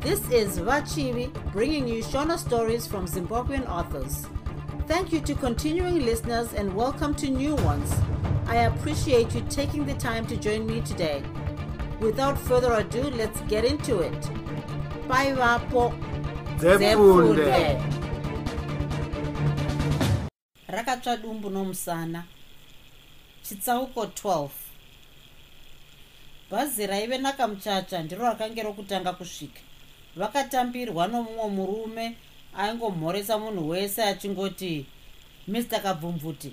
This is Vachivi bringing you Shona stories from Zimbabwean authors. Thank you to continuing listeners and welcome to new ones. I appreciate you taking the time to join me today. Without further ado, let's get into it. Bye, Vapo. Rakatsva dumbu nomusana chitsauko 12 bhazi raive nakamuchacha ndiro rakange rokutanga kusvika vakatambirwa nomumwe murume aingomhoresa munhu wese achingoti mr kabvumvuti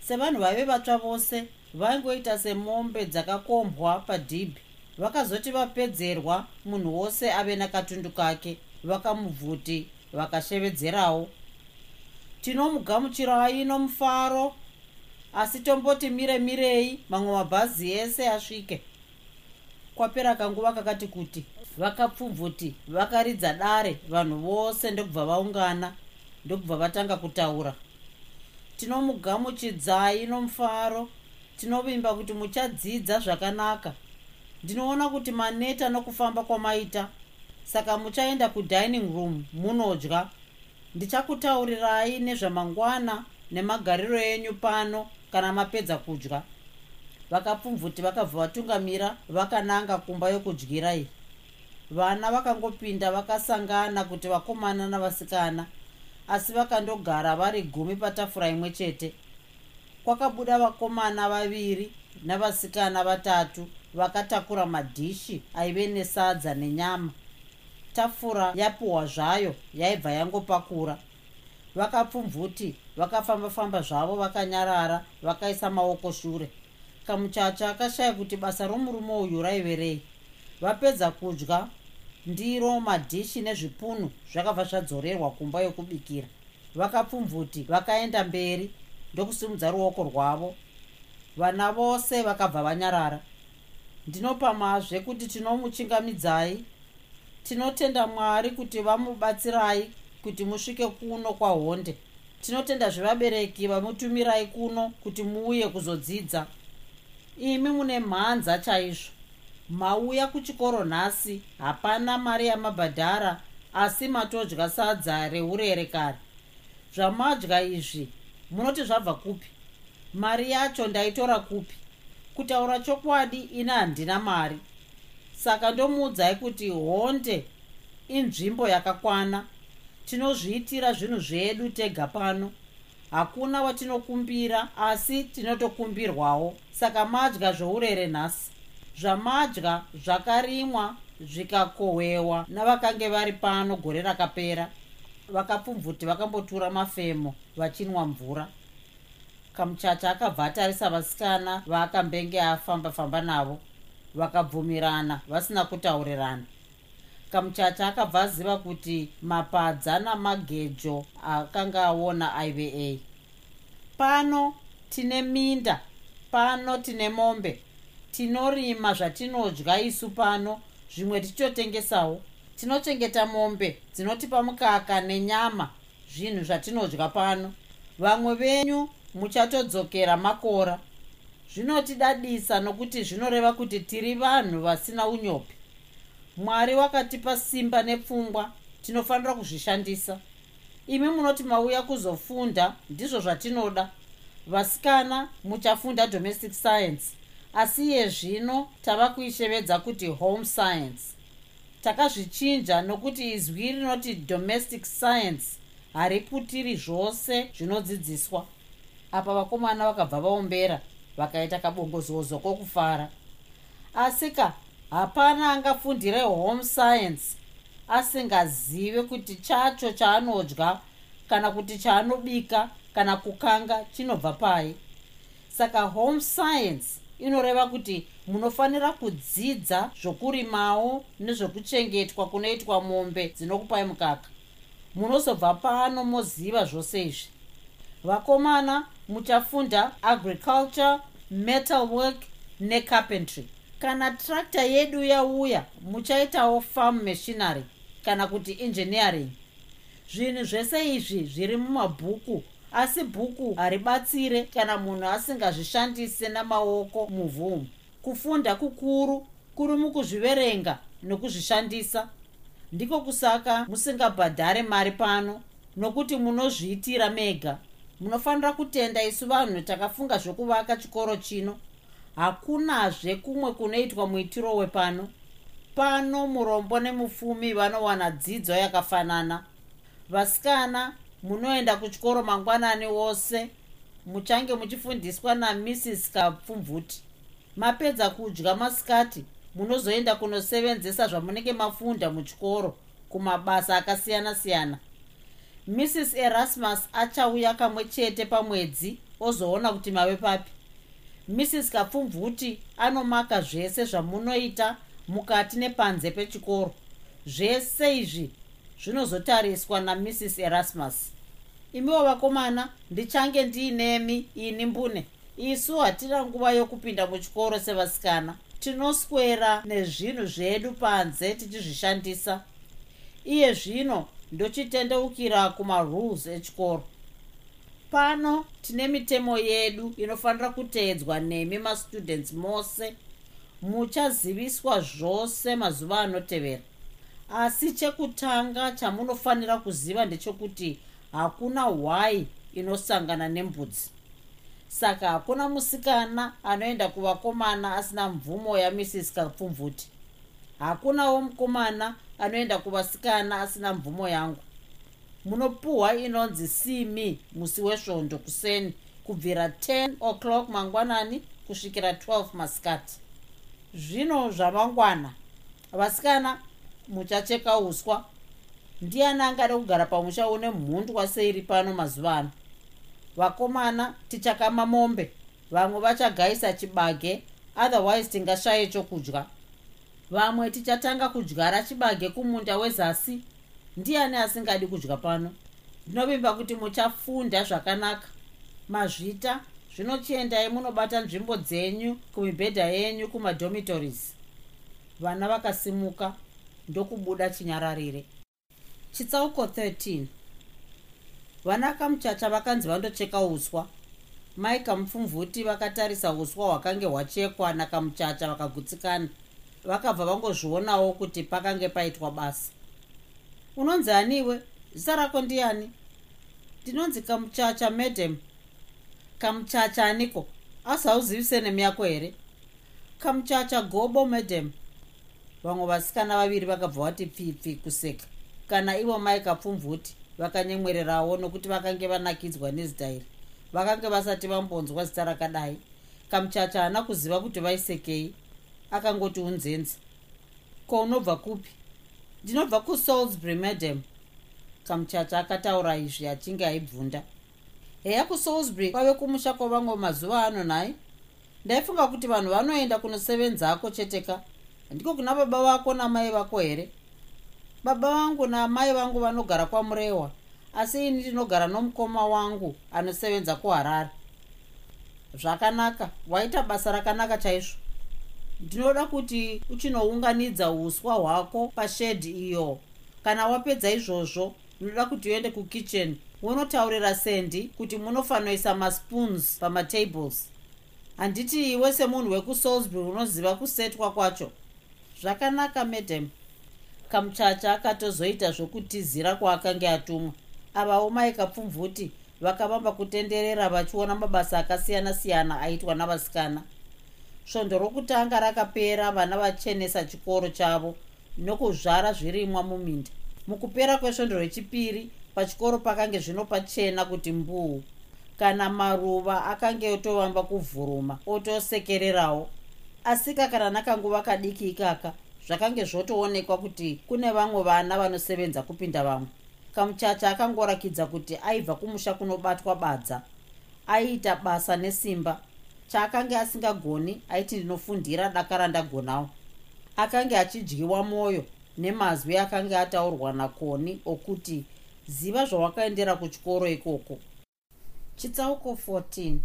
sevanhu vaive vatsva vose vaingoita semombe dzakakombwa padhibhi vakazoti vapedzerwa munhu wose ave nakatundu kake vakamubvuti vakashevedzerawo. Tinomugamuchirai nomufaro asi tomboti mire mirei mamwe mabhazi ese asvike. Kwapera kanguva kakati kuti vakapfumvuti vakaridza dare vanhu vose ndokubva vaungana ndokubva vatanga kutaura. Tinomugamuchidzai nomufaro tinovimba kuti muchadzidza zvakanaka. Ndinoona kuti maneta nokufamba kwamaita. Saka muchaenda kudining room munodya. Ndichakutaurirai nezvamangwana nemagariro enyu pano kana mapedza kudya. Vakapfumvuti vakabva vatungamira vakananga kumba yokudyira iyi vana vakangopinda vakasangana kuti vakomana navasikana asi vakandogara vari gumi patafura imwe chete. Kwakabuda vakomana vaviri navasikana vatatu vakatakura madhishi aive nesadza nenyama. Tafura yapiwa zvayo yaibva yangopakura. Vakapfumvuti vakafamba-famba zvavo vakanyarara vakaisa maoko shure. Kamuchacha akashaya kuti basa romurume uyu raiverei. Vapedza kudya ndiro madhishi nezvipunu zvakabva zvadzorerwa kumba yokubikira. Vakapfumvuti vakaenda mberi ndokusimudza ruoko rwavo. Vana vose vakabva vanyarara. Ndinopamazve kuti tinomuchingamidzai tinotenda mwari kuti vamubatsirai kuti musvike kuno kwahonde. Tinotenda zvevabereki vamutumirai kuno kuti muuye kuzodzidza. Imi mune mhanza chaizvo mauya kuchikoro nhasi hapana mari yamabhadhara asi matodya sadza reurere kare. Zvamadya izvi munoti zvabva kupi? Mari yacho ndaitora kupi? Kutaura chokwadi ina handina mari. Saka ndomuudzai kuti honde inzvimbo yakakwana. Tinozviitira zvinhu zvedu tega pano. Hakuna watinokumbira asi tinotokumbirwawo. Saka madya zvourere nhasi zvamadya zvakarimwa zvikakohwewa navakange vari pano gore rakapera. Vakapfumvuti vakambotura mafemo vachinwa mvura. Kamuchacha akabva atarisa vasikana vaakambenge afamba-famba navo vakabvumirana vasina kutaurirana. Kamuchacha akabva aziva kuti mapadza namagejo akanga aona ei pano tine minda pano tine mombe tinorima zvatinodya isu pano zvimwe tichitotengesawo tinochengeta mombe dzinotipa mukaka nenyama zvinhu zvatinodya pano. Vamwe venyu muchatodzokera makora. Zvinotidadisa nokuti zvinoreva kuti tiri vanhu vasina unyopi. Mwari wakatipa simba nepfungwa tinofanira kuzvishandisa. Imi munoti mauya kuzofunda ndizvo zvatinoda. Vasikana muchafunda domestic science asi iye zvino tava kuishevedza kuti home science. Takazvichinja nokuti izwi rinoti domestic science hariputiri zvose zvinodzidziswa. Apa vakomana vakabva vaombera vakaita kabongozozo kokufara asi ka hapana angafundire home science asingazive kuti chacho chaanodya kana kuti chaanobika kana kukanga chinobva pai saka home science inoreva kuti munofanira kudzidza zvokurimawo nezvokuchengetwa kunoitwa mombe dzinokupai mukaka. Munozobva pano moziva zvose izvi. Vakomana muchafunda agriculture metal work necarpentry. Kana tractor yedu yauya muchaitawo farm machinery kana kuti engineering. Zvinhu zvese izvi zviri mumabhuku asi bhuku haribatsire kana munhu asingazvishandise namaoko muvhu kufunda kukuru kuri mukuzviverenga nokuzvishandisa. Ndiko kusaka musingabhadhare mari pano nokuti munozviitira mega. Munofanira kutenda isu vanhu takafunga zvekuvaka chikoro chino. Hakunazve kumwe kunoitwa muitiro wepano. Pano murombo nemupfumi vanowana dzidzo yakafanana. Vasikana munoenda kuchikoro mangwanani wose muchange muchifundiswa namrs. Kapfumvuti. Mapedza kudya masikati munozoenda kunosevenzesa zvamunenge mafunda muchikoro kumabasa akasiyana-siyana. Mrs erasmus achauya kamwe chete pamwedzi ozoona kuti mave papi. Mrs kapfumvuti anomaka zvese zvamunoita mukati nepanze pechikoro. Zvese izvi zvinozotariswa namrs. Erasmus. Imiwo vakomana ndichange ndiinemi ini mbune. Isu hatina nguva yokupinda muchikoro sevasikana. Tinoswera nezvinhu zvedu panze tichizvishandisa. Iye zvino ndochitendeukira kumarules echikoro. Pano tine mitemo yedu inofanira kuteedzwa nemi mastudents mose. Muchaziviswa zvose mazuva anotevera asi chekutanga chamunofanira kuziva ndechekuti hakuna hwai inosangana nembudzi. Saka hakuna musikana anoenda kuvakomana asina mvumo yamrs kapfumvuti. Hakunawo mukomana anoenda kuvasikana asina mvumo yangu. Munopuhwa inonzi simi musi wesvondo kuseni kubvira 10 o'clock mangwanani kusvikira 12 masikati. Zvino zvamangwana vasikana muchacheka uswa. Ndiani angada kugara pamusha une mhundwa seiri pano mazuva ano? Vakomana tichakama mombe. Vamwe vachagaisa chibage otherwise tingashaye chokudya. Vamwe tichatanga kudyara chibage kumunda wezasi. Ndiani asingadi kudya pano? Ndinovimba kuti muchafunda zvakanaka. Mazvita zvinochiendai munobata nzvimbo dzenyu kumibhedha yenyu kumadhomitories. Vana vakasimuka ndokubuda chinyararire. Chitsauko 13 vana kamuchacha vakanzi vandocheka uswa. Mai kamupfumvuti vakatarisa uswa hwakange hwachekwa nakamuchacha vakagutsikana. Vakabva vangozvionawo kuti pakange paitwa basa. Unonzi aniwe? Zita rako ndiani? Ndinonzi kamuchacha madam. Kamuchacha aniko? Asi hauzivise nemi yako here? Kamuchacha gobo madam vamwe vasikana vaviri vakabva vati pfipfi kuseka. Kana ivo mai kapfumvuti vakanyemwererawo nokuti vakange vanakidzwa nezita iri vakange vasati vambonzwa zita rakadai kamuchacha haana kuziva kuti vaisekei akangoti unzenzi. Ko unobva kupi? Ndinobva kusalisbury madam. Kamuchacha akataura izvi achinge aibvunda. Heya kusalisbury kwave kumusha kwavamwe mazuva ano nhai? Ndaifunga kuti vanhu vanoenda kunosevenzako cheteka ndiko kuna baba vako namai vako here? Baba vangu naamai vangu vanogara kwamurewa asi ini ndinogara nomukoma wangu anosevenza kuharare. Zvakanaka waita basa rakanaka chaizvo. Ndinoda kuti uchinounganidza uswa hwako pashedhi iyo. Kana wapedza izvozvo unoda kuti uende kukitchen unotaurira sendi kuti munofanoisa maspoons pamatables handiti iwe semunhu wekusalisbury unoziva kusetwa kwacho zvakanaka madam. Kamuchacha akatozoita zvokutizira kwaakanga atumwa. Avawo mai kapfumvuti vakavamba kutenderera vachiona mabasa akasiyana-siyana aitwa navasikana. Svondo rokutanga rakapera vana vachenesa chikoro chavo nokuzvara zvirimwa muminda. Mukupera kwesvondo rechipiri pachikoro pakange zvino pachena kuti mbuu. Kana maruva akange otovamba kuvhuruma otosekererawo asika kana nakanguva kadiki ikaka zvakange zvotoonekwa kuti kune vamwe vana vanosevenza kupinda vamwe. Kamuchacha akangorakidza kuti aibva kumusha kunobatwa badza. Aiita basa nesimba. Chaakanga asingagoni aiti ndinofundira dakara ndagonawo. Akanga achidyiwa mwoyo nemazwi akanga ataurwa nakoni okuti ziva zvawakaendera kuchikoro ikoko. Chitsauko 14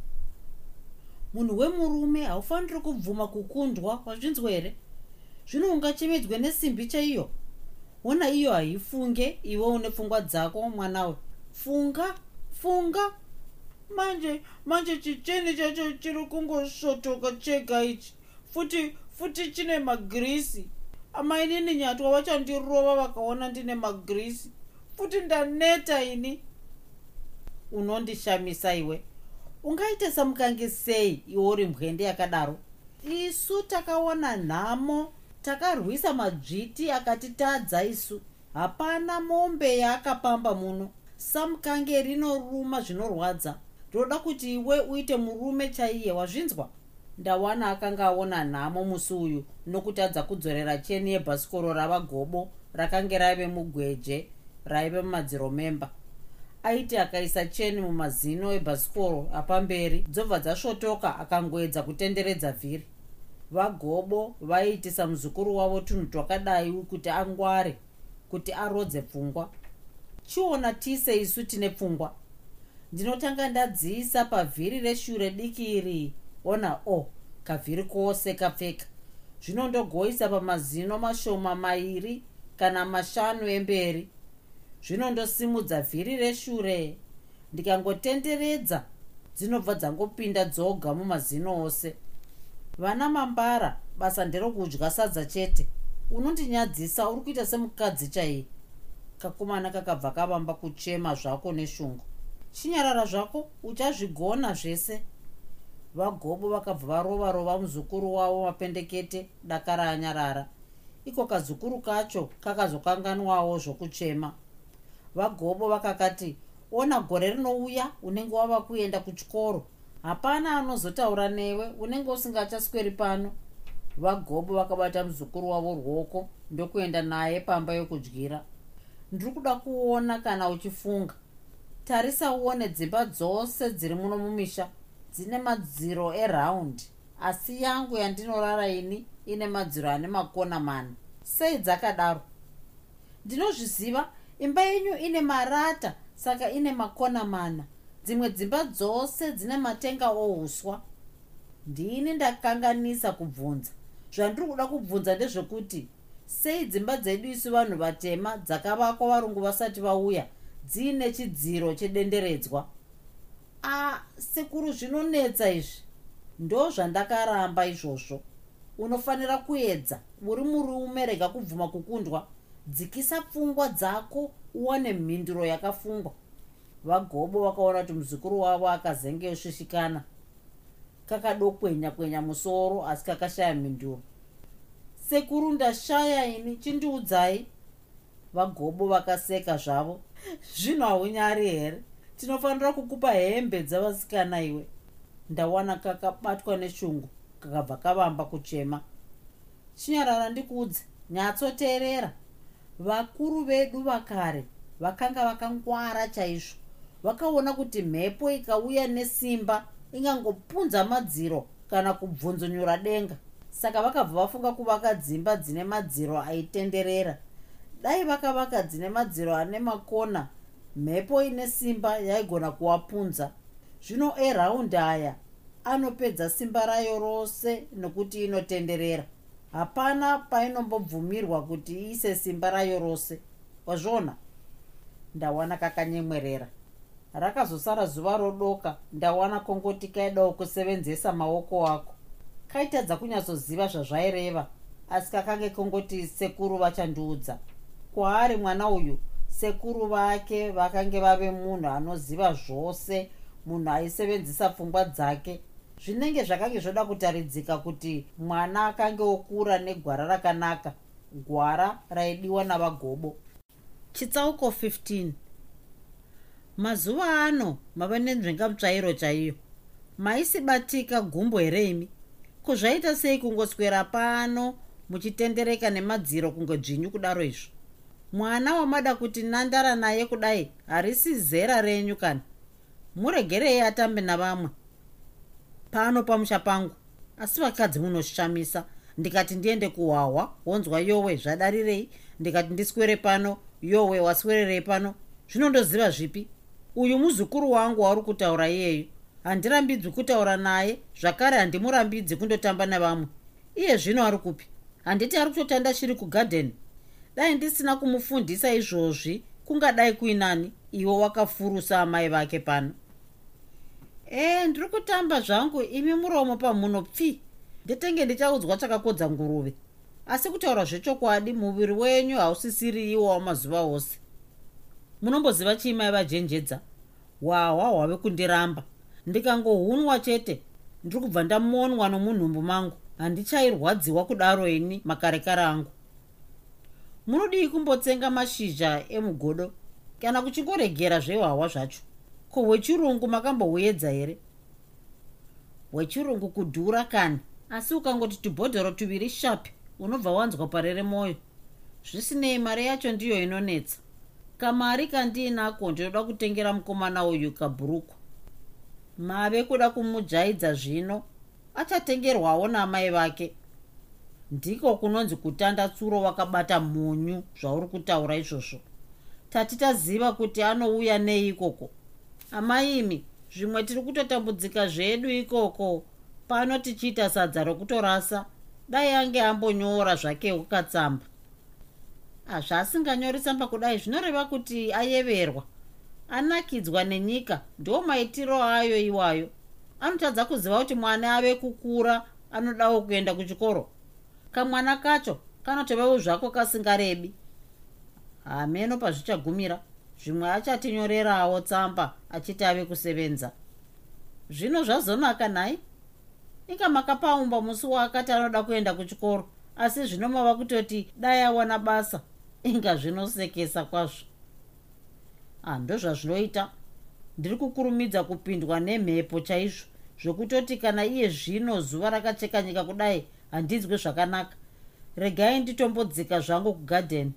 munhu wemurume haufaniri kubvuma kukundwa wazvinzwa here? Zvino ungachemedzwe nesimbi chaiyo? Ona iyo haifunge iwe une pfungwa dzako mwanawe. Funga funga. Manje manje chicheni chacho chiri kungosvotoka chega ichi? Futi futi chine magirisi. Amainini nyatwa vachandirova vakaona ndine magrisi futi ndaneta ini? Unondishamisa iwe ungaita samukange sei iwe uri mbwende yakadaro? Isu takaona nhamo takarwisa madzviti akatitadza isu. Hapana mombe yaakapamba muno. Samukange rinoruma zvinorwadza. Ndoda kuti iwe uite murume chaiye wazvinzwa? Ndawana akanga aona nhamo musi uyu nokutadza kudzorera cheni yebhasikoro rava gobo rakange raive mugweje raive mumadziro memba aiti akaisa cheni mumazino ebhasikoro apamberi dzobva dzasvotoka akangoedza kutenderedza vhiri. Vagobo vaiitisa muzukuru wavo tunhu twakadai kuti angware kuti arodze pfungwa. Chiona tise isu tine pfungwa. Ndinotanga ndadziisa pavhiri reshure diki iri. Ona o oh, kavhiri kose kapfeka. Zvinondogoisa pamazino mashoma mairi kana mashanu emberi zvinondosimudza vhiri reshure. Ndikangotenderedza dzinobva dzangopinda dzoga mumazino ose. Vana mambara basa nderokudya sadza chete. Unondinyadzisa uri kuita semukadzi chaiye? Kakomana kakabva kavamba kuchema zvako neshungu. Chinyarara zvako uchazvigona zvese. Vagobo vakabva varova rova muzukuru wavo mapendekete dakara anyarara. Iko kazukuru kacho kakazokanganwawo zvokuchema vagobo vakakati ona gore rinouya unenge wava kuenda kuchikoro. Hapana anozotaura newe unenge usingachasweri pano. Vagobo vakabata muzukuru wavo ruoko ndokuenda naye pamba yokudyira ndiri kuda kuona kana uchifunga. Tarisa uone dzimba dzose dziri muno mumisha dzine madziro eraundi asi yangu yandinorara ini ine madziro ane makona mana. Sei dzakadaro? Ndinozviziva imba yenyu ine marata saka ine makona mana. Dzimwe dzimba dzose dzine matenga ouswa ndini ndakanganisa kubvunza. Zvandiri kuda kubvunza ndezvekuti sei dzimba dzedu isu vanhu vatema dzakavakwa varungu vasati vauya dziine chidziro chedenderedzwa? A sekuru zvinonetsa izvi. Ndo zvandakaramba izvozvo. Unofanira kuedza. Uri murume rega kubvuma kukundwa dzikisa pfungwa dzako uwane mhinduro yakafungwa. Vagobo vakaona kuti muzukuru wavo akazenge osvishikana kakadokwenya kwenya musoro asi kakashaya mhinduro. Sekuru ndashaya ini chindiudzai. Vagobo vakaseka zvavo. Zvino haunyari here? Tinofanira kukupa hembe dzavasikana iwe. Ndawana kakabatwa neshungu kakabva kavamba kuchema. Chinyarara ndikuudze nyatsoteerera vakuru vedu vakare vakanga vakangwara chaizvo vakaona kuti mhepo ikauya nesimba ingangopunza madziro kana kubvunzunyura denga. Saka vakabva vafunga kuvaka dzimba dzine madziro aitenderera. Dai vakavaka dzine madziro ane makona mhepo ine simba yaigona kuvapunza zvino eraundi aya anopedza simba rayo rose nokuti inotenderera hapana painombobvumirwa kuti iise simba rayo rose. Wazviona? Ndawana kakanyemwerera. Rakazosara zuva rodoka. Ndawana kongoti kaidawo kusevenzesa maoko ako. Kaitadza kunyatsoziva zvazvaireva asi kakange kongoti sekuru vachandiudza. Kwaari mwana uyu sekuru vake vakange vave munhu anoziva zvose munhu aisevenzisa pfungwa dzake zvinenge zvakange zvoda kutaridzika kuti mwana akange okura negwara rakanaka gwara raidiwa navagobo. Chitsauko 15 mazuva ano mava nenzvengamutsvairo chaiyo. Maisibatika gumbo here imi? Kuzvaita sei kungoswera pano muchitendereka nemadziro kunge dzvinyu kudaro izvo? Mwana wamada kuti nandara naye kudai harisi zera renyu kana. Muregerei atambe navamwe pano pamusha pangu. Asi vakadzi munoshamisa. Ndikati ndiende kuhwahwa wonzwa yowe zvadarirei. Ndikati ndiswere pano yowe waswererei pano. Zvinondoziva zvipi? Uyu muzukuru wangu wauri kutaura iyeyu. Handirambidzwi kutaura naye zvakare handimurambidzi kundotamba nevamwe iye zvino ari kupi? Handiti ari kutotanda shiri kugadheni. Dai ndisina kumufundisa izvozvi kungadai kuinani. Iwo wakafurusa amai vake pano ee ndiri kutamba zvangu imi muromo pamuno pfi. Nditenge ndichaudzwa chakakodza nguruve. Asi kutaura zvechokwadi muviri wenyu hausisiriiwo wamazuva ose. Munomboziva chiimai vajenjedza? Hwahwa hwave kundiramba. Ndikangohunwa chete. Ndiri kubva ndamonwa nomunhumbu mangu. Handichairwadziwa kudaro ini makarekare angu munodii kumbotsenga mashizha emugodo? Kana kuchingoregera zvehwahwa zvacho ko hwechirungu makambohuedza here? Hwechirungu kudhura kani? Asi ukangoti tubhodhoro tuviri shapi unobva wanzwa parere mwoyo zvisinei mari yacho ndiyo inonetsa. Kamari kandiinako ndinoda kutengera mukomana uyu kabhurukwa mave kuda kumujaidza zvino achatengerwawo namai vake. Ndiko kunonzi kutanda tsuro wakabata munyu zvauri kutaura izvozvo. Tati taziva kuti anouya nei ikoko amaimi zvimwe tiri kutotambudzika zvedu ikoko. Pano tichiita sadza rokutorasa dai ange ambonyora zvake ukatsamba hazvaasinganyori tsamba kudai zvinoreva kuti ayeverwa. Anakidzwa nenyika ndo maitiro ayo iwayo. Anotadza kuziva kuti mwana ave kukura anodawo kuenda kuchikoro. Kamwana kacho kanotovewo zvako kasingarebi. Hameno pazvichagumira zvimwe achatinyorerawo tsamba achiti ave kusevenza. Zvino zvazonaka nhai. Inga makapaumba musi waakati anoda kuenda kuchikoro asi zvino mava kutoti dai awana basa inga zvinosekesa kwazvo. Hando zvazvinoita. Ndiri kukurumidza kupindwa nemhepo chaizvo zvokutoti kana iye zvino zuva rakacheka nyika kudai handinzwe zvakanaka. Regai nditombodzika zvangu kugadheni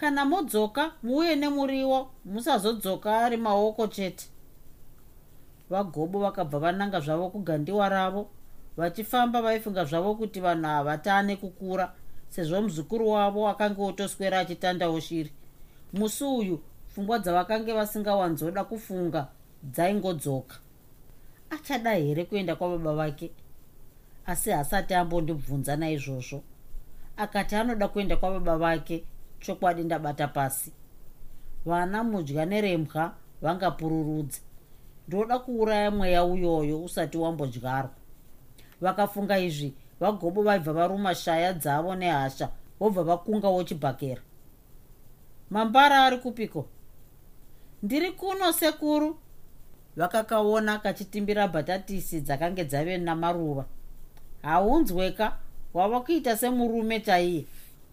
kana modzoka muuye nemuriwo musazodzoka ari maoko chete. Vagobo vakabva vananga zvavo kugandiwa ravo vachifamba vaifunga zvavo kuti vanhu havatane kukura sezvo muzukuru wavo akanga otoswera achitandawo shiri. Musi uyu pfungwa dzavakange vasingawanzoda kufunga dzaingodzoka. Achada here kuenda kwababa vake? Asi hasati ambondibvunza naizvozvo akati anoda kuenda kwababa vake chokwadi ndabata pasi. Vana mudya nerembwa vangapururudza. Ndoda kuuraya mweya uyoyo usati wambodyarwa. Vakafunga izvi vagobo vaibva varuma shaya dzavo nehasha vobva vakungawo chibhakera mambara ari kupiko? Ndiri kuno sekuru. Vakakaona kachitimbira bhatatisi dzakange dzave namaruva. Haunzweka wava kuita semurume chaiye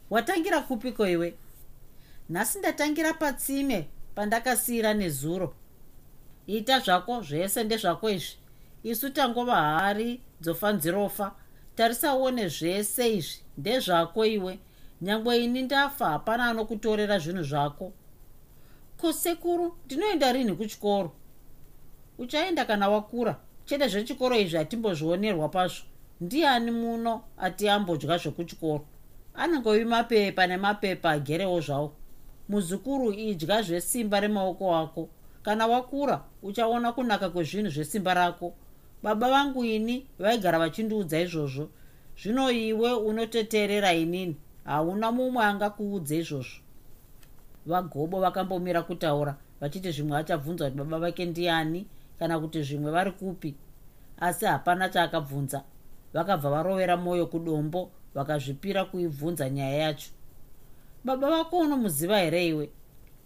watangira kupiko iwe? Nhasi ndatangira patsime pandakasiyira nezuro. Ita zvako zvese ndezvako izvi. Isu tangova hari dzofanzirofa tarisaone zvese izvi ndezvako iwe. Nyangwe ini ndafa hapana anokutorera zvinhu zvako. Ko sekuru ndinoenda rini kuchikoro? Uchaenda kana wakura? Chete zvechikoro izvi hatimbozvionerwa pazvo. Ndiani muno ati ambodya zvekuchikoro anongovi mapepa nemapepa agerewo zvawo muzukuru idya zvesimba remaoko ako. Kana wakura uchaona kunaka kwezvinhu zvesimba rako. Baba vangu ini vaigara vachindiudza izvozvo. Zvino iwe unoteteerera inini. Hauna mumwe angakuudza izvozvo. Vagobo vakambomira kutaura vachiti zvimwe achabvunza kuti baba vake ndiani kana kuti zvimwe vari kupi. Asi hapana chaakabvunza. Vakabva varovera mwoyo kudombo vakazvipira kuibvunza nyaya yacho. Baba vako unomuziva here iwe?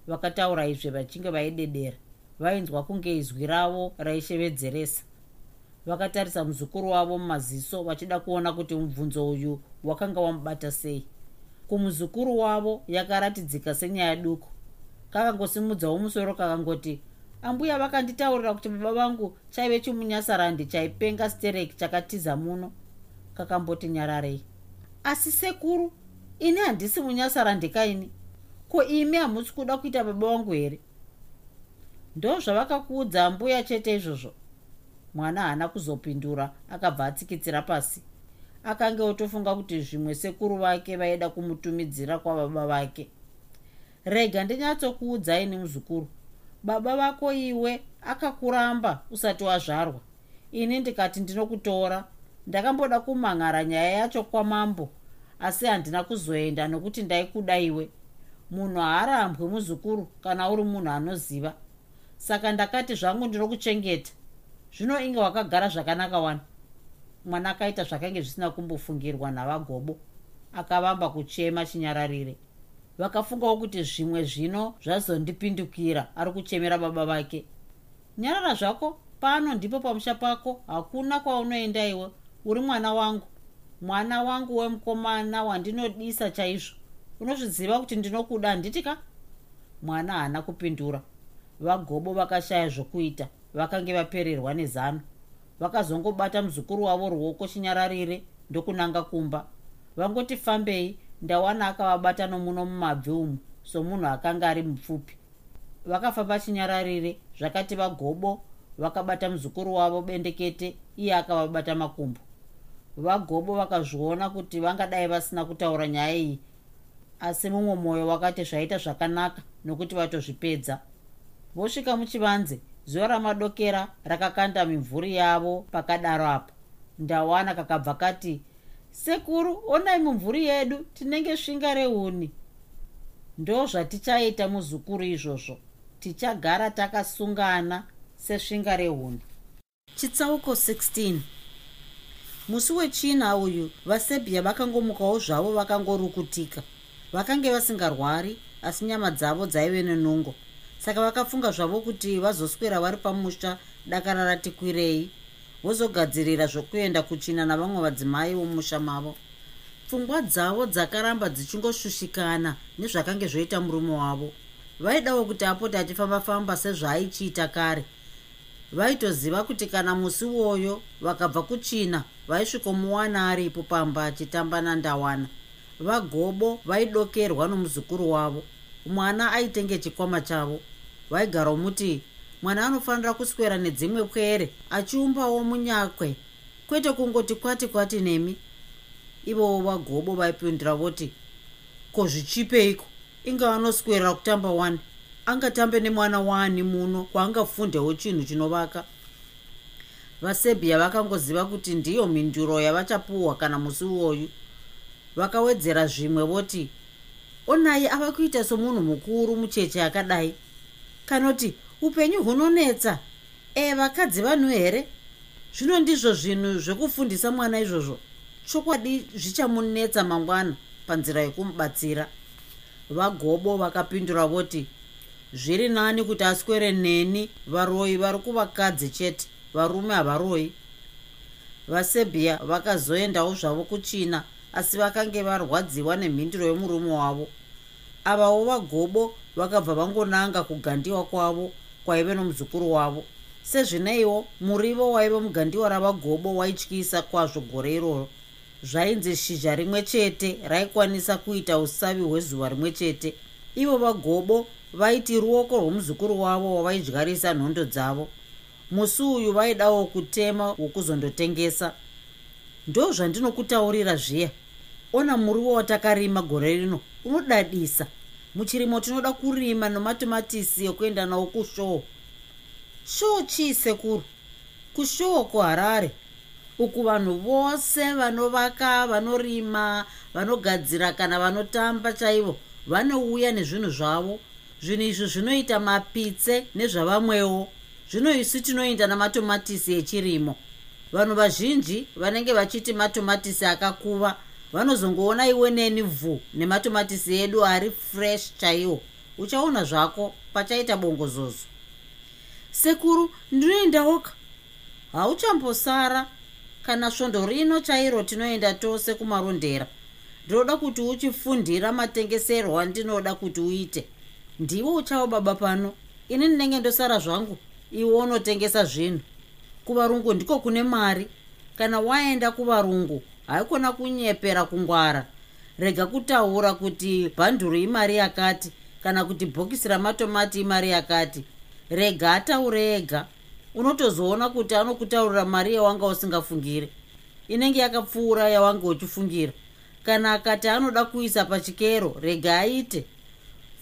Vakataura izvi vachinge vaidedera vainzwa kunge izwi ravo raishevedzeresa. Vakatarisa muzukuru wavo mumaziso vachida kuona kuti mubvunzo uyu wakanga wamubata sei. Kumuzukuru wavo yakaratidzika senyaya duku. Kakangosimudzawo musoro kakangoti ambuya vakanditaurira kuti baba vangu chaive chimunyasarandi chaipenga stereki chakatiza muno. Kakamboti nyararei asi sekuru ini handisi munyasarandi kaini ko imi hamusi kuda kuita baba vangu here? Ndo zvavakakuudza mbuya chete izvozvo. Mwana haana kuzopindura akabva atsikitsira pasi. Akange otofunga kuti zvimwe sekuru vake vaida kumutumidzira kwababa vake. Rega ndinyatsokuudzaini muzukuru baba vako iwe akakuramba usati wazvarwa. Ini ndikati ndinokutora ndakamboda kumhan'ara nyaya yacho kwamambo asi handina kuzoenda nokuti ndaikuda iwe munhu haarambwi muzukuru kana uri munhu anoziva. Saka ndakati zvangu ndinokuchengeta zvino inge wakagara zvakanaka wani? Mwana akaita zvakange zvisina kumbofungirwa navagobo. Akavamba kuchema chinyararire. Vakafungawo kuti zvimwe zvino zvazondipindukira ari kuchemera baba vake. Nyarara zvako pano ndipo pamusha pako hakuna kwaunoenda iwe uri mwana wangu mwana wangu wemukomana wandinodisa chaizvo. Unozviziva kuti ndinokuda handiti ka mwana haana kupindura. Vagobo vakashaya zvokuita vakange vapererwa nezano. Vakazongobata muzukuru wavo ruoko chinyararire ndokunanga kumba. Vangoti fambei ndawana akavabata nomuno mumabvi umu somunhu akanga ari mupfupi. Vakafamba chinyararire zvakati vagobo vakabata muzukuru wavo bendekete iye akavabata makumbo vagobo vakazviona kuti vangadai vasina kutaura nyaya iyi asi mumwe mwoyo wakati zvaita zvakanaka nokuti vatozvipedza. Vosvika muchivanze zuva ramadokera rakakanda mimvuri yavo pakadaro apo ndawana kakabva kati sekuru onai mumvuri yedu tinenge svinga rehuni ndo zvatichaita muzukuru izvozvo tichagara takasungana sesvinga rehuni chitsauko 16 musi wechina uyu vasebhia vakangomukawo zvavo vakangorukutika. Vakange vasingarwari asi nyama dzavo dzaive nenungo. Saka vakafunga zvavo kuti vazoswera vari pamusha dakara rati kwirei vozogadzirira zvokuenda kuchina navamwe vadzimai vomusha mavo. Pfungwa dzavo dzakaramba dzichingoshushikana nezvakange zvoita murume wavo. Vaidawo kuti apoti achifamba-famba sezvaaichiita kare vaitoziva kuti kana musi woyo vakabva kuchina vaisvikomuwana aripo pamba achitamba nandawana. Vagobo vaidokerwa nomuzukuru wavo. Mwana aitenge chikwama chavo. Vaigara muti mwana anofanira kuswera nedzimwe pwere achiumbawo munyakwe. Kwete kungoti kwati kwati nemi. Ivowo vagobo vaipindura voti ko zvichipeiko? Inge anoswerera kutamba wani angatambe nemwana waani muno kwaangafundewo chinhu chinovaka. Vasebhia vakangoziva kuti ndiyo mhinduro yavachapuhwa kana musi uwoyu. Vakawedzera zvimwe voti onai ava kuita somunhu mukuru mucheche akadai. Kanoti upenyu hunonetsa. E vakadzi vanhu here? Zvino ndizvo zvinhu zvekufundisa mwana izvozvo. Chokwadi zvichamunetsa mangwana panzira yekumubatsira. Vagobo vakapindura voti zviri nani kuti aswere neni varoyi vari kuvakadzi chete varume havaroi. Vasebhia vakazoendawo zvavo kuchina asi vakange varwadziwa nemhinduro yomurume wavo. Avawo vagobo vakabva vangonanga kugandiwa kwavo kwaive nomuzukuru wavo. Sezvineiwo murivo waive mugandiwa ravagobo waityisa kwazvo gore iroro. Zvainzi shizha rimwe chete raikwanisa kuita usavi hwezuva rimwe chete. Ivo vagobo vaiti ruoko rwomuzukuru wavo wavaidyarisa nhondo dzavo. Musi uyu vaidawo kutema wokuzondotengesa. Ndo zvandinokutaurira zviya. Ona muriwo watakarima gore rino unodadisa. Muchirimo tinoda kurima nematomatisi ekuenda nawo kushoo shoo chii sekuru? Kushoo kuharare. Uku vanhu vose vanovaka vanorima vanogadzira kana vanotamba chaivo vanouya nezvinhu zvavo zvinhu izvi zvinoita mapitse nezvavamwewo. Zvino isu tinoenda namatomatisi echirimo. Vanhu vazhinji vanenge vachiti matomatisi akakuva vanozongoona iwe neni vhu nematomatisi edu ari fresh chaiwo. Uchaona zvako pachaita bongozozo. Sekuru ndinoendawoka hauchambosara. Kana svondo rino chairo tinoenda tose kumarondera. Ndinoda kuti uchifundira matengeserwo andinoda kuti uite ndiwe uchawo baba pano. Ini ndinenge ndosara zvangu. Iwe unotengesa zvinhu. Kuvarungu ndiko kune mari. Kana waenda kuvarungu haikona kunyepera kungwara. Rega kutaura kuti bhanduru imari yakati kana kuti bhokisi ramatomati imari yakati. Rega ataure ega. Unotozoona kuti anokutaurira mari yawanga usingafungire inenge yakapfuura yawanga uchifungira. Kana akati anoda kuisa pachikero rega aite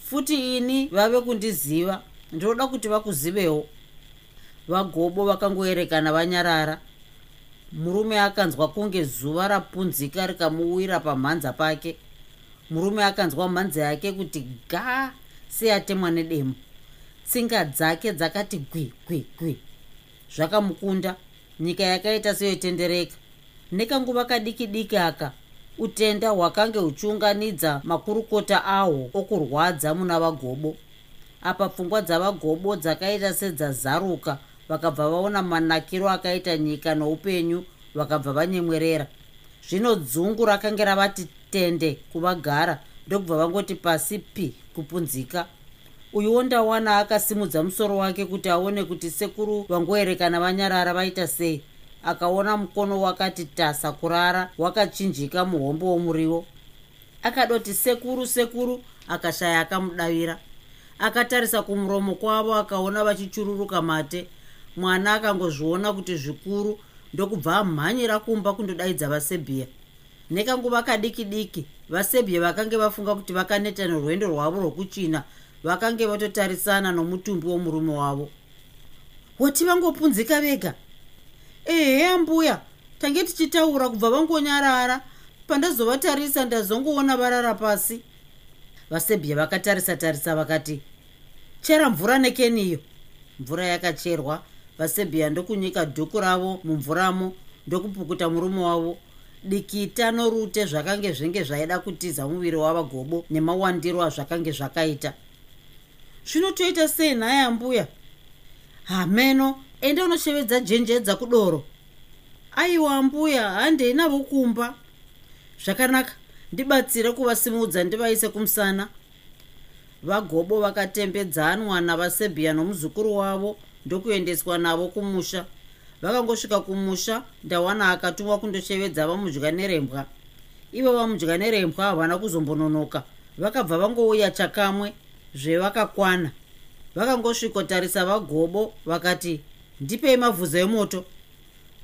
futi ini vave kundiziva. Ndinoda kuti vakuzivewo. Vagobo vakangoerekana vanyarara. Murume akanzwa kunge zuva rapunzika rikamuwira pamhanza pake. Murume akanzwa mhanza yake kuti ga seyatemwa nedemo tsinga dzake dzakati gwi gwi gwi. Zvakamukunda. Nyika yakaita seyotendereka. Nekanguva kadiki diki aka utenda hwakange huchiunganidza makurukota ahwo okurwadza muna vagobo. Apa pfungwa dzavagobo dzakaita sedzazaruka vakabva vaona manakiro akaita nyika noupenyu vakabva vanyemwerera. Zvino dzungu rakange ravati tende kuvagara ndokubva vangoti pasi pi kupunzika. Uyuwo ndawana akasimudza musoro wake kuti aone kuti sekuru vangoerekana vanyarara vaita sei akaona mukono wakati tasa kurara wakachinjika muhombo womuriwo. Akadoti sekuru sekuru akashaya akamudavira. Akatarisa kumuromo kwavo akaona vachichururuka mate. Mwana akangozviona kuti zvikuru ndokubva amhanyira kumba kundodaidza vasebhiya nekanguva kadiki diki vasebhiya vakange vafunga kuti vakaneta nerwendo rwavo rwokuchina vakange vatotarisana nomutumbi womurume wavo. Woti vangopunzika vega ehe ambuya. Tange tichitaura kubva vangonyarara pandazovatarisa ndazongoona varara pasi. Vasebhiya vakatarisa tarisa vakati chera mvura nekeniyo mvura yakacherwa. Vasebhiya ndokunyika dhuku ravo mumvuramo ndokupukuta murume wavo. Dikita norute zvakange zvenge zvaida kutiza muviri wavagobo nemawandiro azvakange zvakaita. Zvinotoita sei nhaye ambuya? Hameno ende unoshevedza jenjedza kudoro aiwa ambuya handei navo kumba zvakanaka ndibatsire kuvasimudza ndivaise kumusana. Vagobo vakatembedzanwa navasebhiya nomuzukuru wavo ndokuendeswa navo kumusha. Vakangosvika kumusha ndawana akatumwa kundoshevedza vamudya nerembwa. Ivo vamudya nerembwa havana kuzombononoka vakabva vangouya chakamwe zvevakakwana. Vakangosvikotarisa vagobo vakati ndipei mavhuzo emoto.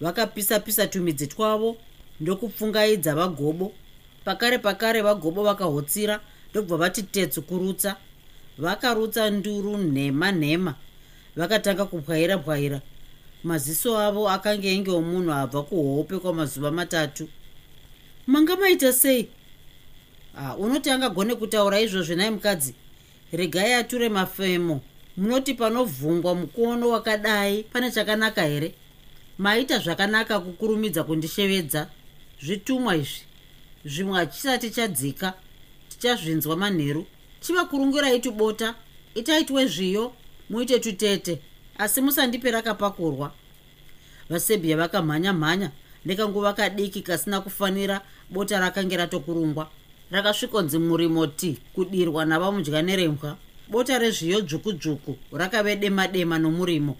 Vakapisa-pisa tumidzi twavo ndokupfungaidza vagobo. Pakare pakare vagobo vakahotsira ndokubva vati tetsu kurutsa. Vakarutsa nduru nhema nhema. Vakatanga kupwaira pwaira maziso avo akange enge omunhu abva kuhope kwamazuva matatu. Manga maita sei? Ah, unoti angagone kutaura izvozvo nai mukadzi. Regai ature mafemo munoti panovhungwa mukono wakadai pane chakanaka here? Maita zvakanaka kukurumidza kundishevedza. Zvitumwa izvi zvimwe hachisati chadzika tichazvinzwa manheru. Chivakurungirai tubota itaitwe zviyo muite tutete asi musandipe rakapakurwa. Vasebhiya vakamhanya mhanya nekanguva kadiki kasina kufanira bota rakange ratokurungwa. Rakasvikonzi murimoti kudirwa navamudya nerembwa bota rezviyo dzvuku dzvuku rakave dema dema nomurimo.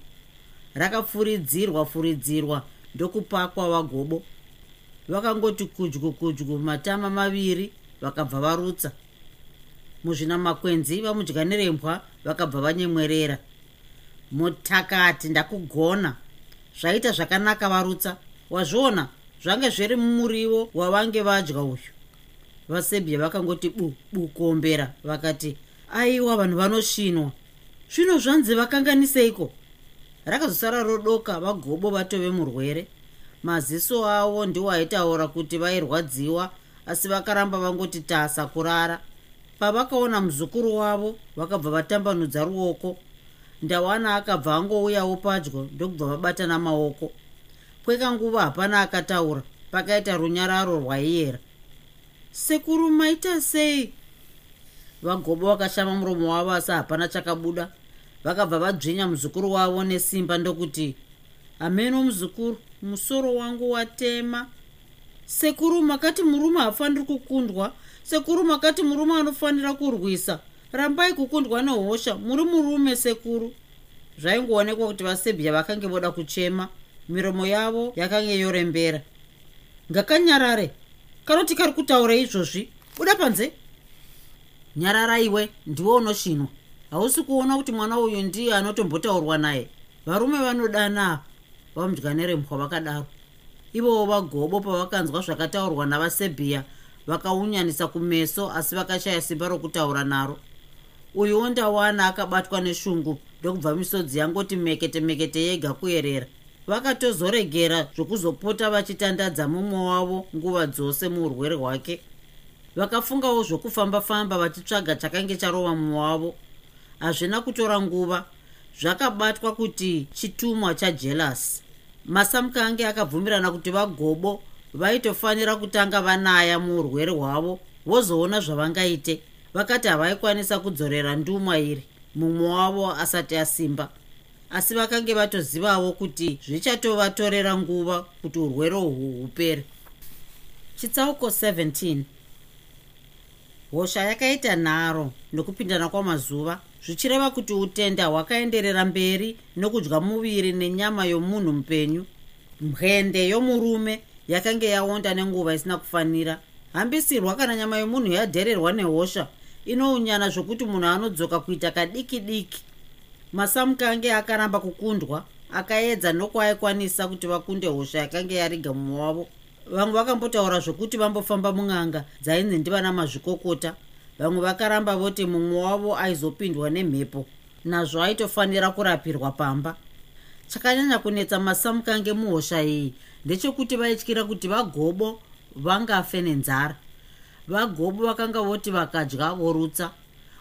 Rakafuridzirwa furidzirwa ndokupakwa vagobo vakangoti kudyu kudyu matama maviri vakabva varutsa. Muzvina makwenzi vamudya nerembwa vakabva vanyemwerera. Mutakati ndakugona. Zvaita zvakanaka varutsa. Wazviona? Zvange zviri mumurivo wavange vadya uyu. Vasebhya vakangoti bu bukombera vakati aiwa vanhu vanosvinwa zvino zvanzi vakanganiseiko? Rakazosara rodoka vagobo vatove murwere. Maziso avo ndiwo aitaura kuti vairwadziwa asi vakaramba vangoti tasa kurara. Pavakaona muzukuru wavo vakabva vatambanudza ruoko. Ndawana akabva angouyawo padyo ndokubva vabatana maoko. Kwekanguva hapana akataura pakaita runyararo rwaiyera. Sekuru maita sei vagobo vakashama muromo wavo asi hapana chakabuda. Vakabva vadzvinya muzukuru wavo nesimba ndokuti hameno muzukuru musoro wangu watema. Sekuru makati murume haafaniri kukundwa sekuru makati murume anofanira kurwisa. Rambai kukundwa nehosha muri murume sekuru. Zvaingoonekwa kuti vasebhya vakange voda kuchema. Miromo yavo yakange yorembera. Ngakanyarare. Kanoti kari kutaura izvozvi? Buda panze nyarara iwe ndiwe unosvinwa. Hausi kuona kuti mwana uyu ndiye anotombotaurwa naye. Varume vanodana vamudya nerembwa vakadaro. Ivowo vagobo pavakanzwa zvakataurwa navasebhiya vakaunyanisa kumeso asi vakashaya simba rokutaura naro. Uyuwo ndawana akabatwa neshungu ndokubva misodzi yangoti mekete mekete yega kuyerera. Vakatozoregera zvokuzopota vachitandadza mumwe wavo nguva dzose muurwere hwake vakafungawo zvokufamba-famba vachitsvaga chakange charova mumwe wavo hazvina kutora nguva. Zvakabatwa kuti chitumwa chajelasi masamuka ange akabvumirana kuti vagobo vaitofanira kutanga vanaya muurwere hwavo vozoona zvavangaite. Vakati havaikwanisa kudzorera ndumwa iri mumwe wavo asati asimba. Asi vakange vatozivawo kuti zvichatovatorera nguva kuti urwere uhwu hupere. Chitsauko 17 hosha yakaita nharo nokupindana kwamazuva zvichireva kuti utenda hwakaenderera mberi nokudya muviri nenyama yomunhu mupenyu. Mwende yomurume yakanga yaonda nenguva isina kufanira. Hambisirwa kana nyama yomunhu yadhererwa nehosha inounyana zvokuti munhu anodzoka kuita kadiki diki masamukange akaramba kukundwa akaedza nokwaikwanisa kuti vakunde hosha yakanga yariga mumwe wavo vamwe vakambotaura zvokuti vambofamba mun'anga dzainzi ndivana mazvikokota. Vamwe vakaramba voti mumwe wavo aizopindwa nemhepo nazvo aitofanira kurapirwa pamba. Chakanyanya kunetsa masamukange muhosha iyi. Ndechekuti vaityira kuti vagobo vangafe nenzara. Vagobo vakanga voti vakadya vorutsa.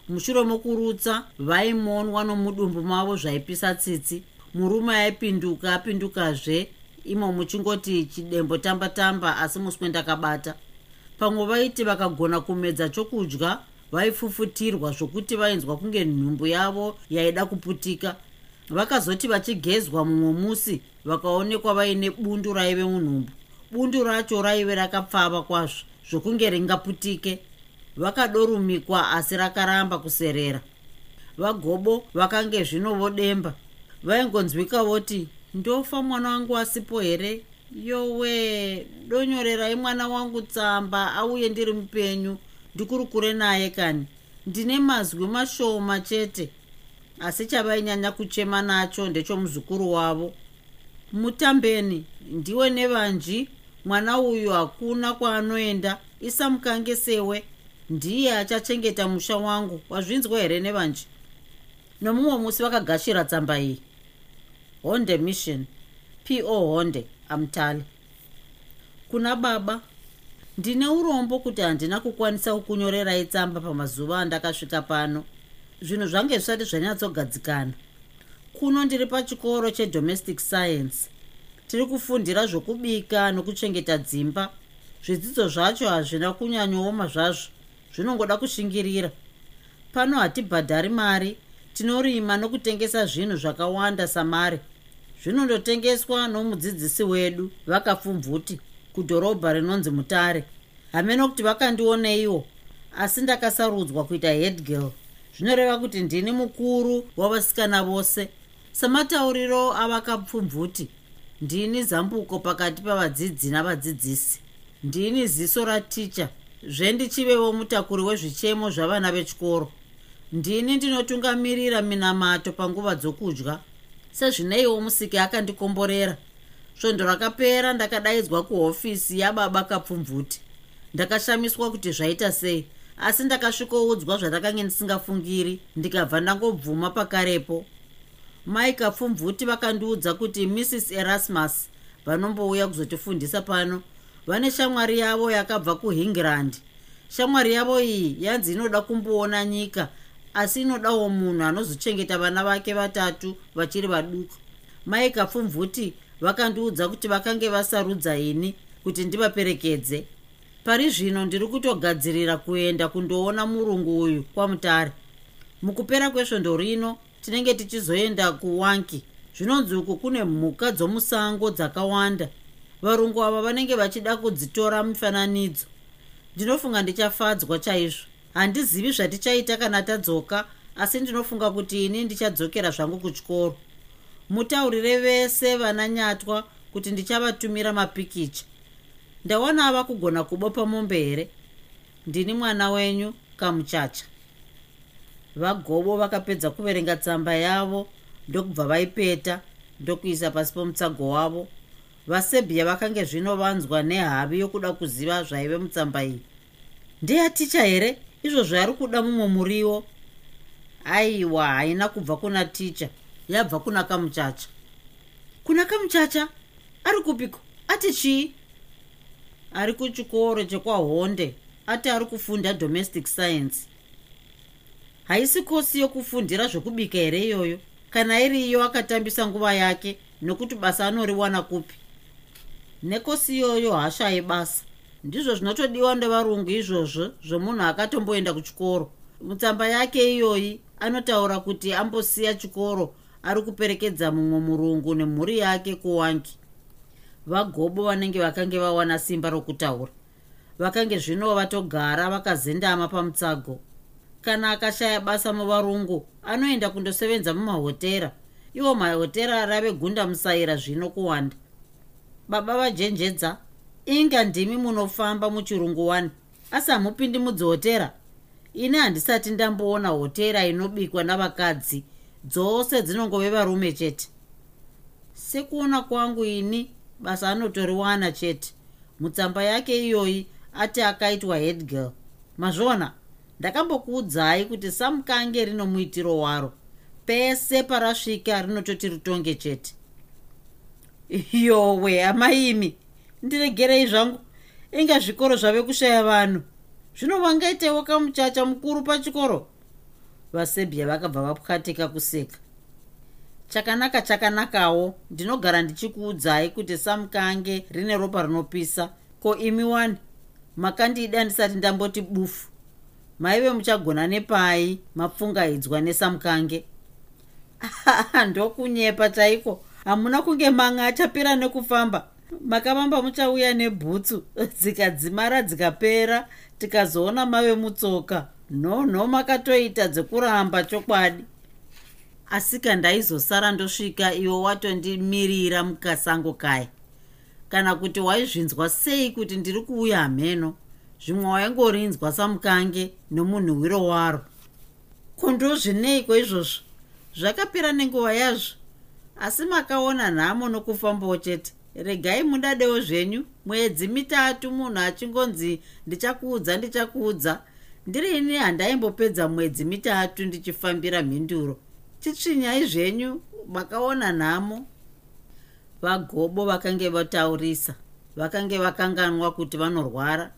Mushure mokurutsa vaimonwa nomudumbu mavo zvaipisa tsitsi. Murume aipinduka apindukazve imo muchingoti chidembo tamba tamba asi muswe ndakabata pamwe vaiti vakagona kumedza chokudya vaifufutirwa zvokuti vainzwa kunge nhumbu yavo yaida kuputika. Vakazoti vachigezwa mumwe musi vakaonekwa vaine bundu raive munhumbu. Bundu racho raive rakapfava kwazvo zvokunge ringaputike. Vakadorumikwa asi rakaramba kuserera. Vagobo vakange zvino vodemba vaingonzwika voti ndofa mwana wangu asipo here? Yowe donyorerai mwana wangu tsamba auye ndiri mupenyu ndikuri kure naye kani. Ndine mazwi mashoma chete. Asi chavainyanya kuchema nacho ndechomuzukuru wavo. Mutambeni ndiwe nevanji? Mwana uyu hakuna kwaanoenda. Isamukange sewe. Ndiye achachengeta musha wangu. Wazvinzwa here nevanji? Nomumwe musi vakagashira tsamba iyi honde mission. Po honde amutali kuna baba ndine urombo kuti handina kukwanisa kukunyorerai tsamba pamazuva andakasvika pano. Zvinhu zvange zvisati zvanyatsogadzikana. Kuno ndiri pachikoro chedomestic science. Tiri kufundira zvokubika nokuchengeta dzimba. Zvidzidzo zvacho hazvina kunyanyooma zvazvo zvinongoda kushingirira. Pano hatibhadhari mari tinorima nokutengesa zvinhu zvakawanda samari zvinondotengeswa nomudzidzisi wedu vakapfumvuti kudhorobha rinonzi mutare. Hamene kuti vakandioneiwo asi ndakasarudzwa kuita headgirl zvinoreva kuti ndini mukuru wavasikana vose. Samatauriro avakapfumvuti ndini zambuko pakati pavadzidzi navadzidzisi. Ndini ziso raticha zvendichivevo mutakuri wezvichemo zvavana vechikoro. Ndini ndinotungamirira minamato panguva dzokudya sezvineiwo musiki akandikomborera. Svondo rakapera ndakadaidzwa kuhofisi yababa kapfumvuti. Ndakashamiswa kuti zvaita sei asi ndakasvikoudzwa zvandakange ndisingafungiri ndikabva ndangobvuma pakarepo. Mai kapfumvuti vakandiudza kuti mrs erasmus vanombouya kuzotifundisa pano vane shamwari yavo yakabva kuhingirand shamwari yavo iyi yanzi inoda kumboona nyika asi inodawo munhu anozochengeta vana vake vatatu vachiri vaduku. Mai kapfumvuti vakandiudza kuti vakange vasarudza ini kuti ndivaperekedze. Pari zvino ndiri kutogadzirira kuenda kundoona murungu uyu kwamutare. Mukupera kwesvondo rino tinenge tichizoenda kuwanki. Zvinonzi uku kune mhuka dzomusango dzakawanda. Varungu ava vanenge vachida kudzitora mifananidzo. Ndinofunga ndichafadzwa chaizvo handizivi zvatichaita kana tadzoka asi ndinofunga kuti ini ndichadzokera zvangu kuchikoro. Mutaurire vese vana nyatwa kuti ndichavatumira mapikicha. Ndawana ava kugona kubopa mombe here ndini mwana wenyu kamuchacha. Vagobo vakapedza kuverenga tsamba yavo ndokubva vaipeta ndokuisa pasi pomutsago wavo. Vasebhiya vakange zvino vanzwa nehavi yokuda kuziva zvaive mutsamba iyi. Ndeyaticha here izvozvo yari kuda mumwe muriwo. Aiwa haina kubva kuna ticha yabva kuna kamuchacha. Kuna kamuchacha? Ari kupiko? Ati chii? Ari kuchikoro chekwahonde ati ari kufunda domestic science. Haisi kosi yokufundira zvokubika here iyoyo? Kana iri iyo akatambisa nguva yake nokuti basa anoriwana kupi? Nekosi iyoyo hashayi basa ndizvo zvinotodiwa nevarungu izvozvo zvomunhu akatomboenda kuchikoro. Mutsamba yake iyoyi anotaura kuti ambosiya chikoro ari kuperekedza mumwe murungu nemhuri yake kuwangi. Vagobo vanenge vakange vawana simba rokutaura. Vakange zvino vatogara vakazendama pamutsago. Kana akashaya basa muvarungu anoenda kundosevenza mumahotera. Iwo mahotera arave gunda musaira zvino kuwanda. Baba vajenjedza inga ndimi munofamba muchirungu wani asi hamupindi mudzihotera. Ini handisati ndamboona hotera inobikwa navakadzi dzose dzinongove varume chete. Sekuona kwangu ini basa anotoriwana chete. Mutsamba yake iyoyi ati akaitwa headgirl mazvona ndakambokuudzai kuti samukange rino muitiro waro. Pese parasvika rinototi rutonge chete. Yowe amaimi ndiregerei zvangu. Inga zvikoro zvave kushaya vanhu. Zvino vangaitewo kamuchacha mukuru pachikoro? Vasebhia vakabva vapwatika kuseka. Chakanaka chakanakawo ndinogara ndichikuudzai kuti samukange rine ropa rinopisa. Ko imi wani? Makandida ndisati ndamboti bufu. Maive muchagona nepai mapfungaidzwa nesamukange. Ndokunyepa chaiko? Hamuna kunge manga achapera nekufamba makavamba muchauya nebhutsu dzikadzimara dzikapera tikazoona mave mutsoka. Nhonho makatoita dzekuramba chokwadi. Asika ndaizosara ndosvika iwo watondimirira mukasango kaya kana kuti waizvinzwa sei kuti ndiri kuuya hameno? Zvimwe waingorinzwa samukange nomunhu wiro waro kundozvineiko izvozvo zvakapera nenguva yazvo. Asi makaona nhamo nokufambawo chete regai mudadewo zvenyu. Mwedzi mitatu munhu achingonzi ndichakuudza ndichakuudza. Ndiri ini handaimbopedza mwedzi mitatu ndichifambira mhinduro? Chitsvinyai zvenyu makaona nhamo. Vagobo vakange vataurisa vakange vakanganwa kuti vanorwara.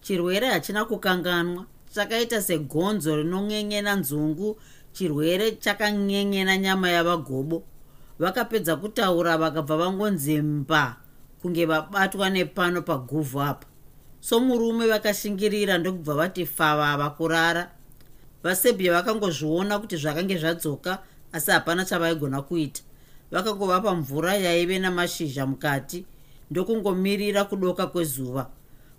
Chirwere hachina kukanganwa chakaita segonzo rinon'en'ena nzungu. Chirwere chakan'en'ena nyama yavagobo vakapedza kutaura vakabva vangonzi mba kunge vabatwa nepano paguvhu apa. Somurume vakashingirira ndokubva vati favava kurara vasebhia vakangozviona kuti zvakange zvadzoka asi hapana chavaigona kuita. Vakangovapa mvura yaive namashizha mukati ndokungomirira kudoka kwezuva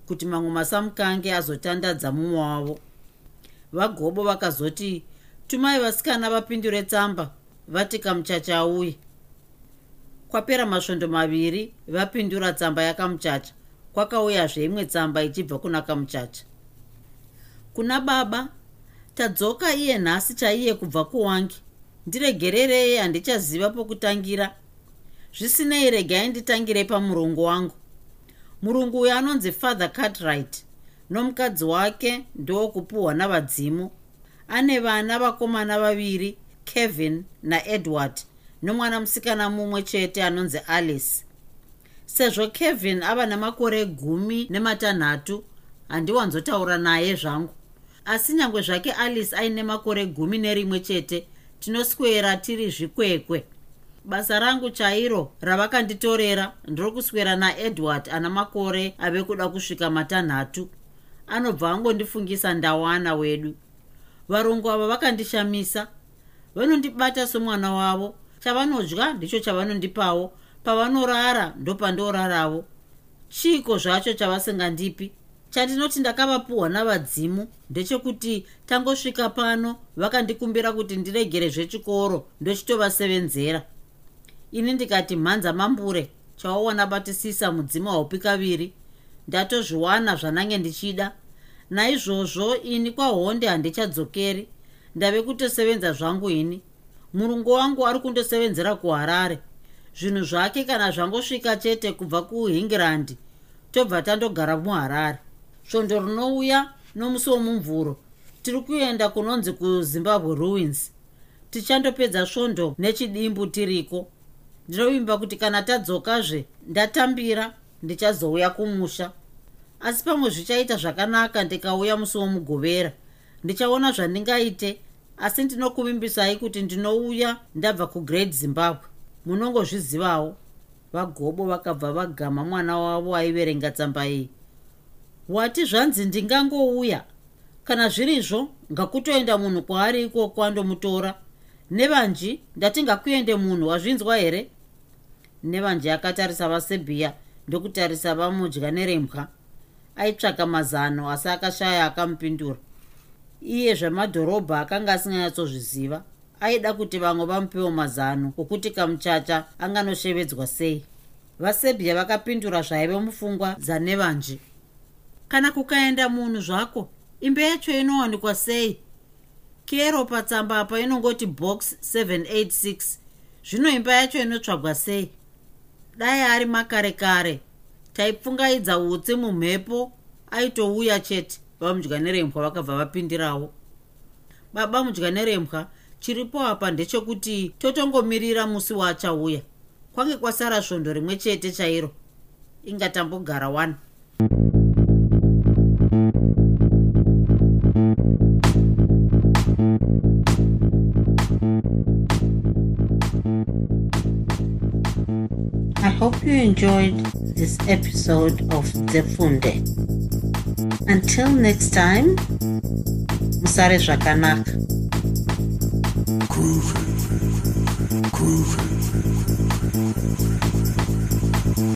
kuti mamwe masamukange azotandadza mumwe wavo. Vagobo vakazoti tumai vasikana vapindure tsamba vati kamuchacha auye kwapera masvondo maviri vapindura tsamba yakamuchacha. Kwakauyazve imwe tsamba ichibva kuna kamuchacha. Kuna baba tadzoka iye nhasi chaiye kubva kuwangi. Ndiregererei handichaziva pokutangira. Zvisinei regai nditangirei pamurungu wangu. Murungu uyu anonzi father cartright nomukadzi wake ndowokupuhwa navadzimu. Ane vana vakomana vaviri kevin naedward nomwana musikana mumwe chete anonzi alice. Sezvo kevin ava nemakore gumi nematanhatu handiwanzotaura naye zvangu. Asi nyange zvake alice aine makore gumi nerimwe chete tinoswera tiri zvikwekwe. Basa rangu chairo ravakanditorera ndirokuswera naedward ana makore ave kuda kusvika matanhatu. Anobva angondifungisa ndawana wedu. Varungu ava vakandishamisa. Vanondibata somwana wavo chavanodya ndicho chavanondipawo. Pavanorara ndopandoraravo chiko zvacho chavasingandipi? Chandinoti ndakavapuhwa navadzimu ndechekuti tangosvika pano vakandikumbira kuti ndiregere zvechikoro ndochitovasevenzera ini ndikati mhanza mambure chawawana batisisa mudzimu haupi kaviri? Ndatozviwana zvanange ndichida. Naizvozvo ini kwahonde handichadzokeri. Ndave kutosevenza zvangu ini murungu wangu ari kundosevenzera kuharare. Zvinhu zvake kana zvangosvika chete kubva kuhingirandi tobva tandogara muharare. Svondo rinouya nomusi womumvuro tiri kuenda kunonzi kuzimbabwe ruins. Tichandopedza svondo nechidimbu tiriko. Ndinovimba kuti kana tadzokazve ndatambira ndichazouya kumusha. Asi pamwe zvichaita zvakanaka ndikauya musi womugovera ndichaona zvandingaite asi ndinokuvimbisai kuti ndinouya ndabva kugreat zimbabwe. Munongozvizivawo vagobo vakabva vagama mwana wavo aiverenga tsamba iyi. Wati zvanzi ndingangouya. Kana zvirizvo ngakutoenda munhu kwaari ikoko andomutora nevanji ndati ngakuende munhu wazvinzwa here? Nevanji akatarisa vasebhiya ndokutarisa vamudya nerembwa. Aitsvaka mazano asi akashaya akamupindura iye zvemadhorobha akanga asinganyatsozviziva aida kuti vamwe vamupewo mazano okuti kamuchacha anganoshevedzwa sei. Vasebhiya vakapindura zvaive mupfungwa dzanevanji kana kukaenda munhu zvako imba yacho inowanikwa sei? Kero patsamba apa inongoti box 786 zvino imba yacho inotsvagwa sei? Dai ari makare kare taipfungaidza utsi mumhepo aitouya chete vamudya nerembwa vakabva vapindirawo. Baba mudya nerembwa chiripo apa ndechekuti totongomirira musi waachauya. Kwange kwasara svondo rimwe chete chairo. Ingatambogara 1 I hope you enjoyed this episode of Zefunde. Until next time, Musare Zvakanaka. Groovy. Groovy.